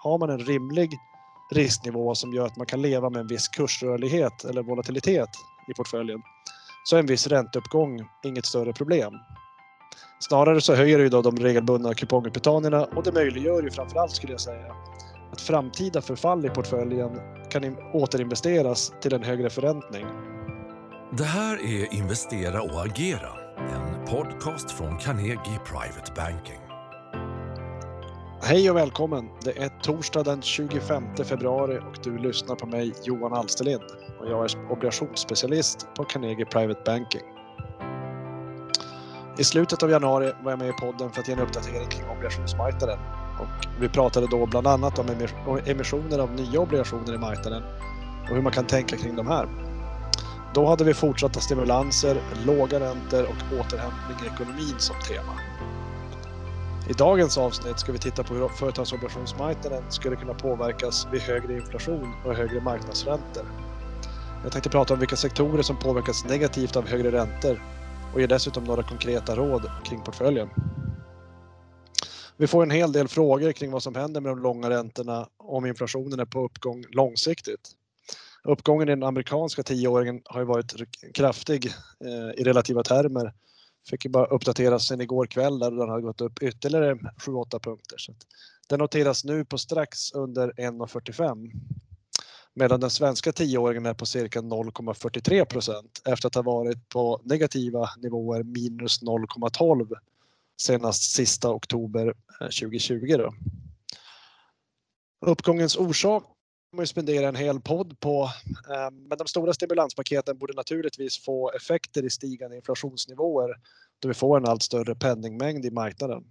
har man en rimlig risknivå som gör att man kan leva med en viss kursrörlighet eller volatilitet i portföljen så är en viss ränteuppgång inget större problem. Snarare så höjer det ju då de regelbundna kupongutbetalningarna och det möjliggör ju framförallt skulle jag säga att framtida förfall i portföljen kan återinvesteras till en högre förräntning. Det här är Investera och agera, en podcast från Carnegie Private Banking. Hej och välkommen! Det är torsdag den 25 februari och du lyssnar på mig Johan Alsterlind och jag är obligationsspecialist på Carnegie Private Banking. I slutet av januari var jag med i podden för att ge en uppdatering kring obligationsmarknaden och vi pratade då bland annat om emissioner av nya obligationer i marknaden och hur man kan tänka kring de här. Då hade vi fortsatta stimulanser, låga räntor och återhämtning i ekonomin som tema. I dagens avsnitt ska vi titta på hur företagsobligationsmarknaden skulle kunna påverkas vid högre inflation och högre marknadsräntor. Jag tänkte prata om vilka sektorer som påverkas negativt av högre räntor och ge dessutom några konkreta råd kring portföljen. Vi får en hel del frågor kring vad som händer med de långa räntorna om inflationen är på uppgång långsiktigt. Uppgången i den amerikanska tioåringen har ju varit kraftig eh, i relativa termer. Fick ju bara uppdateras sen igår kväll där den har gått upp ytterligare 7-8 punkter. Så den noteras nu på strax under 1,45 medan den svenska tioåringen är på cirka 0,43 procent efter att ha varit på negativa nivåer minus 0,12 senast sista oktober eh, 2020. Då. Uppgångens orsak kommer att spendera en hel podd på, eh, men de stora stimulanspaketen borde naturligtvis få effekter i stigande inflationsnivåer då vi får en allt större penningmängd i marknaden.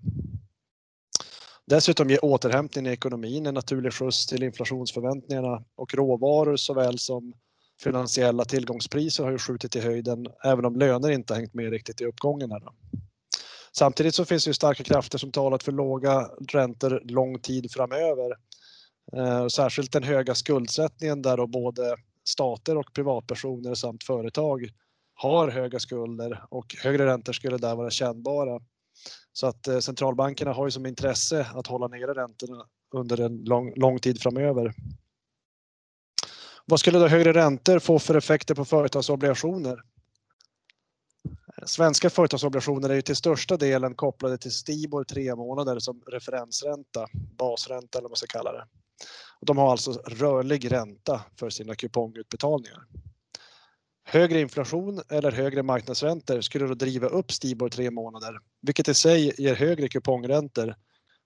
Dessutom ger återhämtningen i ekonomin en naturlig skjuts till inflationsförväntningarna och råvaror såväl som finansiella tillgångspriser har ju skjutit i höjden även om löner inte hängt med riktigt i uppgången. Här. Samtidigt så finns det ju starka krafter som talat för låga räntor lång tid framöver. Eh, särskilt den höga skuldsättningen där då både stater och privatpersoner samt företag har höga skulder och högre räntor skulle där vara kännbara. Så att eh, centralbankerna har ju som intresse att hålla nere räntorna under en lång, lång tid framöver. Vad skulle då högre räntor få för effekter på företagsobligationer? Eh, svenska företagsobligationer är ju till största delen kopplade till Stibor tre månader som referensränta, basränta eller vad man ska kalla det. De har alltså rörlig ränta för sina kupongutbetalningar. Högre inflation eller högre marknadsräntor skulle då driva upp Stibor tre månader, vilket i sig ger högre kupongräntor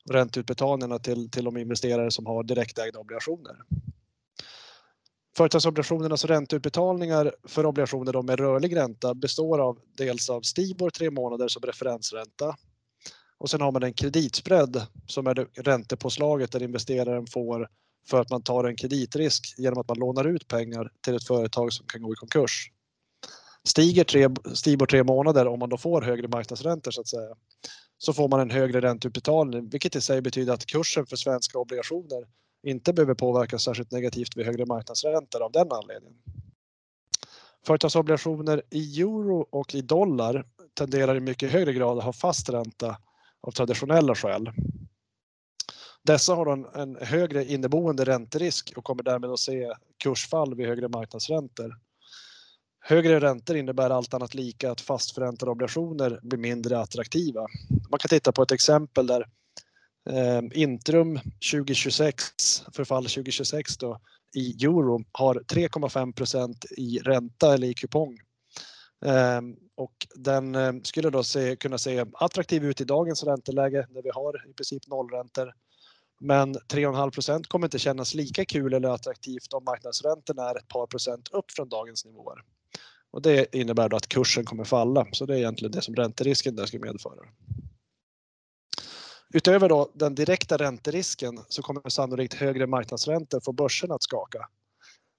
och ränteutbetalningarna till, till de investerare som har direktägda obligationer. Företagsobligationernas ränteutbetalningar för obligationer med rörlig ränta består av dels av Stibor tre månader som referensränta och sen har man en kreditspread som är räntepåslaget där investeraren får för att man tar en kreditrisk genom att man lånar ut pengar till ett företag som kan gå i konkurs. Stiger tre, Stibor tre månader om man då får högre marknadsräntor så att säga så får man en högre ränteutbetalning vilket i sig betyder att kursen för svenska obligationer inte behöver påverkas särskilt negativt vid högre marknadsräntor av den anledningen. Företagsobligationer i euro och i dollar tenderar i mycket högre grad att ha fast ränta av traditionella skäl. Dessa har en, en högre inneboende ränterisk och kommer därmed att se kursfall vid högre marknadsräntor. Högre räntor innebär allt annat lika att fastförräntade obligationer blir mindre attraktiva. Man kan titta på ett exempel där eh, Intrum 2026, förfall 2026 då, i euro har 3,5% i ränta eller i kupong. Eh, och den eh, skulle då se, kunna se attraktiv ut i dagens ränteläge där vi har i princip nollräntor. Men 3,5% kommer inte kännas lika kul eller attraktivt om marknadsräntorna är ett par procent upp från dagens nivåer. Och det innebär då att kursen kommer falla, så det är egentligen det som ränterisken där ska medföra. Utöver då den direkta ränterisken så kommer sannolikt högre marknadsräntor få börsen att skaka.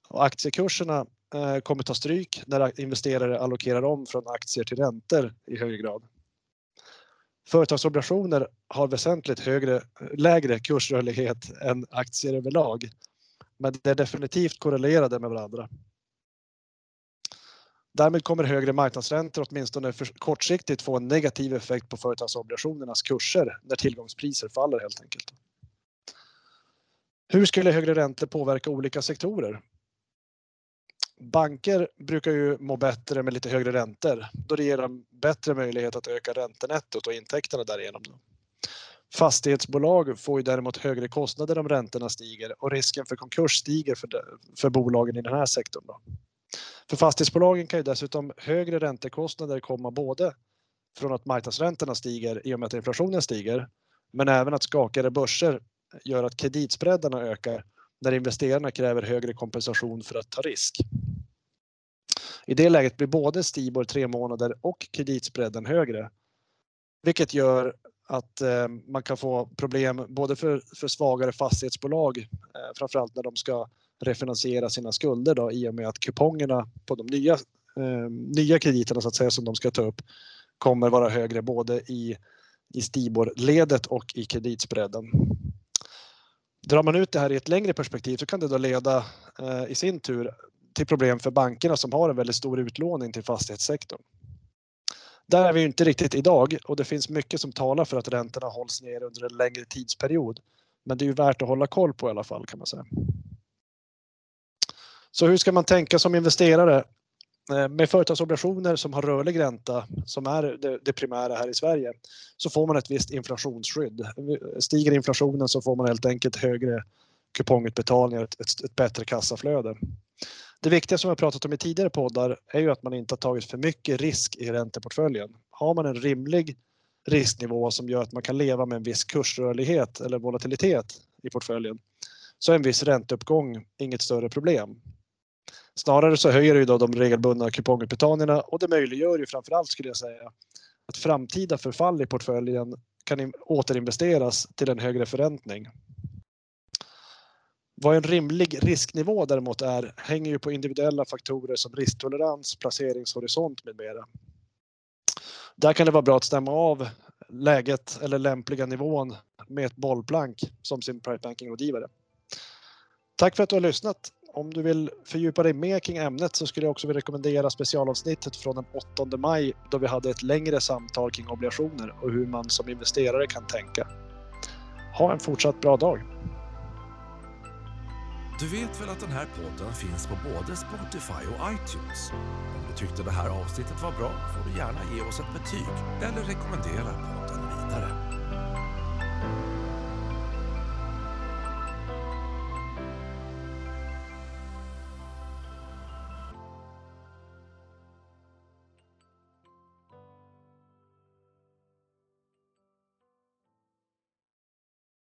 Och aktiekurserna eh, kommer ta stryk när investerare allokerar om från aktier till räntor i högre grad. Företagsobligationer har väsentligt högre, lägre kursrörlighet än aktier överlag. Men det är definitivt korrelerade med varandra. Därmed kommer högre marknadsräntor åtminstone för kortsiktigt få en negativ effekt på företagsobligationernas kurser när tillgångspriser faller helt enkelt. Hur skulle högre räntor påverka olika sektorer? Banker brukar ju må bättre med lite högre räntor då det ger dem bättre möjlighet att öka räntenettot och intäkterna därigenom. Fastighetsbolag får ju däremot högre kostnader om räntorna stiger och risken för konkurs stiger för, för bolagen i den här sektorn. Då. För fastighetsbolagen kan ju dessutom högre räntekostnader komma både från att marknadsräntorna stiger i och med att inflationen stiger, men även att skakade börser gör att kreditspreadarna ökar när investerarna kräver högre kompensation för att ta risk. I det läget blir både Stibor tre månader och kreditspreaden högre, vilket gör att eh, man kan få problem både för, för svagare fastighetsbolag, eh, framförallt när de ska refinansiera sina skulder då, i och med att kupongerna på de nya, eh, nya krediterna så att säga, som de ska ta upp kommer vara högre både i, i Stibor-ledet och i kreditspreaden. Drar man ut det här i ett längre perspektiv så kan det då leda eh, i sin tur till problem för bankerna som har en väldigt stor utlåning till fastighetssektorn. Där är vi inte riktigt idag och det finns mycket som talar för att räntorna hålls ner under en längre tidsperiod. Men det är ju värt att hålla koll på i alla fall kan man säga. Så hur ska man tänka som investerare? Eh, med företagsobligationer som har rörlig ränta, som är det, det, primära här i Sverige, så får man ett visst inflationsskydd. Stiger inflationen så får man helt enkelt högre kupongutbetalningar, ett, ett, ett bättre kassaflöde. Det viktiga som jag pratat om i tidigare poddar är ju att man inte har tagit för mycket risk i ränteportföljen. Har man en rimlig risknivå som gör att man kan leva med en viss kursrörlighet eller volatilitet i portföljen så är en viss ränteuppgång inget större problem. Snarare så höjer det ju då de regelbundna kupongutbetalningarna och det möjliggör ju framförallt skulle jag säga att framtida förfall i portföljen kan återinvesteras till en högre förräntning. Vad en rimlig risknivå däremot är hänger ju på individuella faktorer som risktolerans, placeringshorisont med mera. Där kan det vara bra att stämma av läget eller lämpliga nivån med ett bollplank som sin private banking-rådgivare. Tack för att du har lyssnat. Om du vill fördjupa dig mer kring ämnet så skulle jag också vilja rekommendera specialavsnittet från den 8 maj då vi hade ett längre samtal kring obligationer och hur man som investerare kan tänka. Ha en fortsatt bra dag! Du vet väl att den här podden finns på både Spotify och iTunes? Om du tyckte det här avsnittet var bra får du gärna ge oss ett betyg eller rekommendera podden vidare.